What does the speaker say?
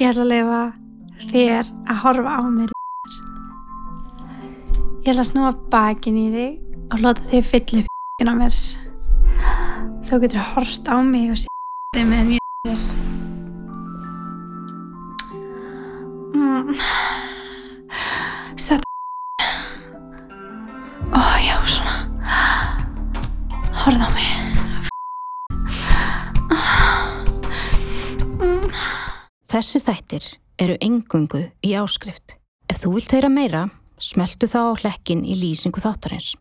Ég ætla að lifa þér að horfa á mér. Ég ætla að snúa bakin í þig og láta þig fylla upp á mér. Þú getur að horfst á mig og sé meðan ég er mm. Sett Ó, já, svona. Horfð á mig Þessi þættir eru engungu í áskrift. Ef þú vilt heyra meira, smeltu þá á hlekkin í lýsingu þáttarins.